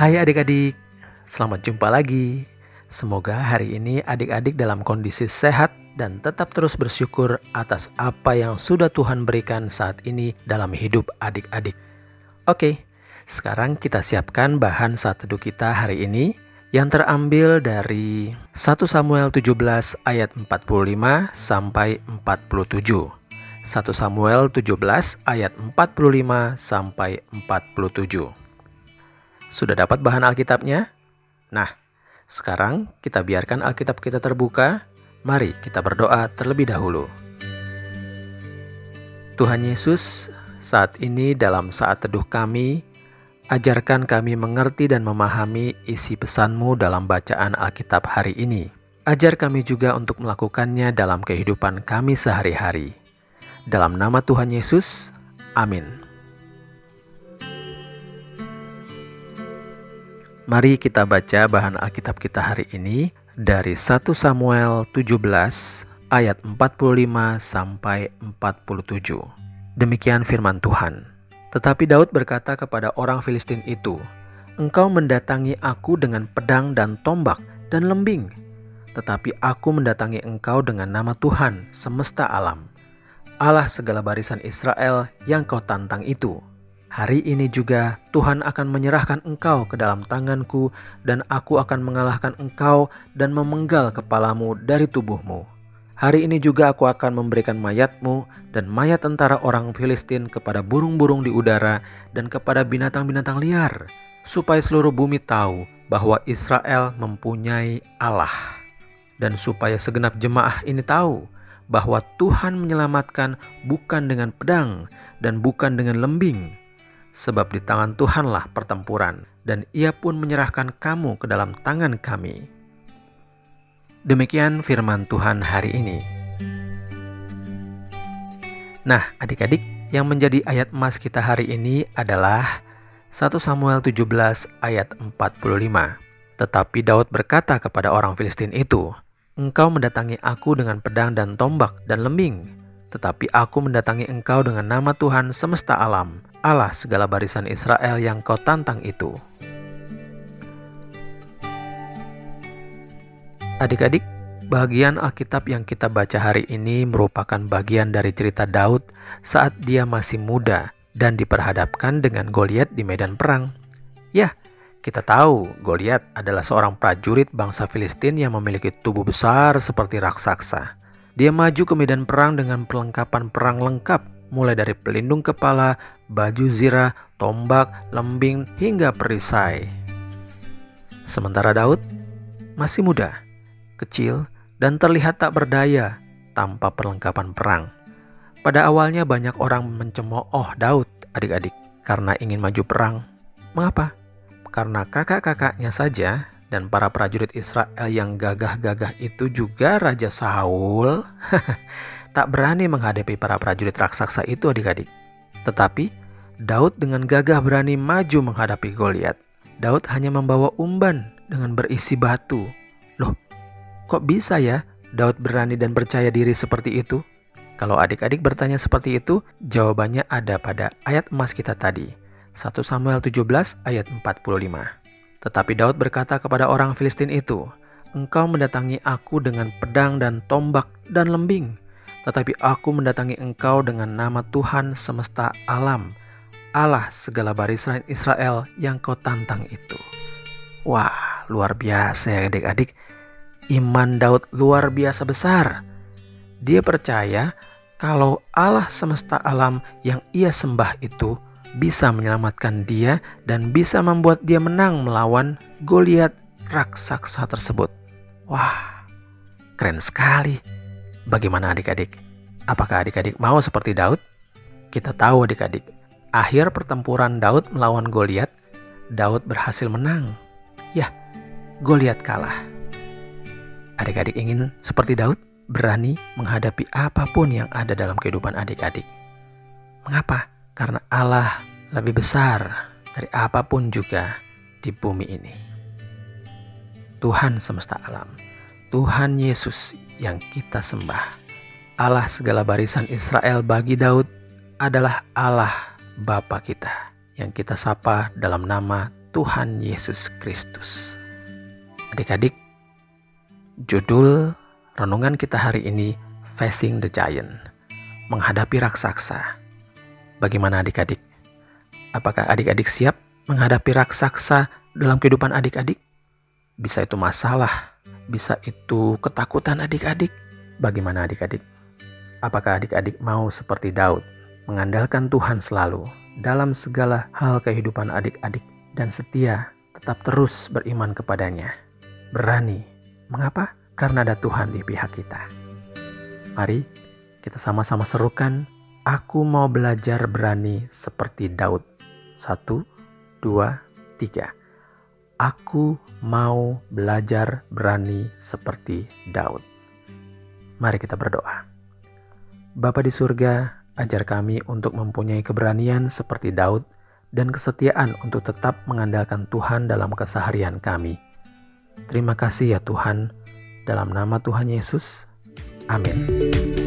Hai adik-adik, selamat jumpa lagi. Semoga hari ini adik-adik dalam kondisi sehat dan tetap terus bersyukur atas apa yang sudah Tuhan berikan saat ini dalam hidup adik-adik. Oke, sekarang kita siapkan bahan saat teduh kita hari ini yang terambil dari 1 Samuel 17 ayat 45 sampai 47. 1 Samuel 17 ayat 45 sampai 47. Sudah dapat bahan Alkitabnya? Nah, sekarang kita biarkan Alkitab kita terbuka. Mari kita berdoa terlebih dahulu. Tuhan Yesus, saat ini dalam saat teduh kami, ajarkan kami mengerti dan memahami isi pesanmu dalam bacaan Alkitab hari ini. Ajar kami juga untuk melakukannya dalam kehidupan kami sehari-hari. Dalam nama Tuhan Yesus, amin. Mari kita baca bahan Alkitab kita hari ini dari 1 Samuel 17 ayat 45 sampai 47. Demikian firman Tuhan. Tetapi Daud berkata kepada orang Filistin itu, Engkau mendatangi aku dengan pedang dan tombak dan lembing, tetapi aku mendatangi engkau dengan nama Tuhan semesta alam, Allah segala barisan Israel yang kau tantang itu. Hari ini juga Tuhan akan menyerahkan engkau ke dalam tanganku dan aku akan mengalahkan engkau dan memenggal kepalamu dari tubuhmu. Hari ini juga aku akan memberikan mayatmu dan mayat tentara orang Filistin kepada burung-burung di udara dan kepada binatang-binatang liar, supaya seluruh bumi tahu bahwa Israel mempunyai Allah. Dan supaya segenap jemaah ini tahu bahwa Tuhan menyelamatkan bukan dengan pedang dan bukan dengan lembing, sebab di tangan Tuhanlah pertempuran, dan Ia pun menyerahkan kamu ke dalam tangan kami. Demikian firman Tuhan hari ini. Nah, adik-adik, yang menjadi ayat emas kita hari ini adalah 1 Samuel 17 ayat 45. Tetapi Daud berkata kepada orang Filistin itu, Engkau mendatangi aku dengan pedang dan tombak dan lembing, tetapi aku mendatangi engkau dengan nama Tuhan semesta alam, Allah segala barisan Israel yang kau tantang itu. Adik-adik, bagian Alkitab yang kita baca hari ini merupakan bagian dari cerita Daud saat dia masih muda dan diperhadapkan dengan Goliat di medan perang. Ya, kita tahu Goliat adalah seorang prajurit bangsa Filistin yang memiliki tubuh besar seperti raksasa. Dia maju ke medan perang dengan perlengkapan perang lengkap mulai dari pelindung kepala, baju zirah, tombak, lembing, hingga perisai. Sementara Daud masih muda, kecil, dan terlihat tak berdaya tanpa perlengkapan perang. Pada awalnya banyak orang mencemooh Daud, adik-adik, karena ingin maju perang. Mengapa? Karena kakak-kakaknya saja dan para prajurit Israel yang gagah-gagah itu juga Raja Saul tak berani menghadapi para prajurit raksasa itu adik-adik. Tetapi Daud dengan gagah berani maju menghadapi Goliat. Daud hanya membawa umban dengan berisi batu. Loh, kok bisa ya Daud berani dan percaya diri seperti itu? Kalau adik-adik bertanya seperti itu, jawabannya ada pada ayat emas kita tadi. 1 Samuel 17 ayat 45. Tetapi Daud berkata kepada orang Filistin itu, Engkau mendatangi aku dengan pedang dan tombak dan lembing, tetapi aku mendatangi engkau dengan nama Tuhan semesta alam, Allah segala barisan Israel yang kau tantang itu. Wah, luar biasa ya adik-adik. Iman Daud luar biasa besar. Dia percaya kalau Allah semesta alam yang ia sembah itu bisa menyelamatkan dia dan bisa membuat dia menang melawan Goliat raksasa tersebut. Wah, keren sekali. Bagaimana adik-adik? Apakah adik-adik mau seperti Daud? Kita tahu adik-adik, akhir pertempuran Daud melawan Goliat, Daud berhasil menang. Ya, Goliat kalah. Adik-adik ingin seperti Daud, berani menghadapi apa pun yang ada dalam kehidupan adik-adik. Mengapa? Karena Allah lebih besar dari apa pun juga di bumi ini. Tuhan semesta alam, Tuhan Yesus yang kita sembah. Allah segala barisan Israel bagi Daud adalah Allah Bapa kita yang kita sapa dalam nama Tuhan Yesus Kristus. Adik-adik, judul renungan kita hari ini Facing the Giant, menghadapi raksasa. Bagaimana adik-adik? Apakah adik-adik siap menghadapi raksasa dalam kehidupan adik-adik? Bisa itu masalah, bisa itu ketakutan adik-adik. Bagaimana adik-adik? Apakah adik-adik mau seperti Daud, mengandalkan Tuhan selalu dalam segala hal kehidupan adik-adik dan setia tetap terus beriman kepadanya? Berani. Mengapa? Karena ada Tuhan di pihak kita. Mari kita sama-sama serukan, aku mau belajar berani seperti Daud. Satu, dua, tiga. Aku mau belajar berani seperti Daud. Mari kita berdoa. Bapa di surga, ajar kami untuk mempunyai keberanian seperti Daud dan kesetiaan untuk tetap mengandalkan Tuhan dalam keseharian kami. Terima kasih ya Tuhan, dalam nama Tuhan Yesus. Amin.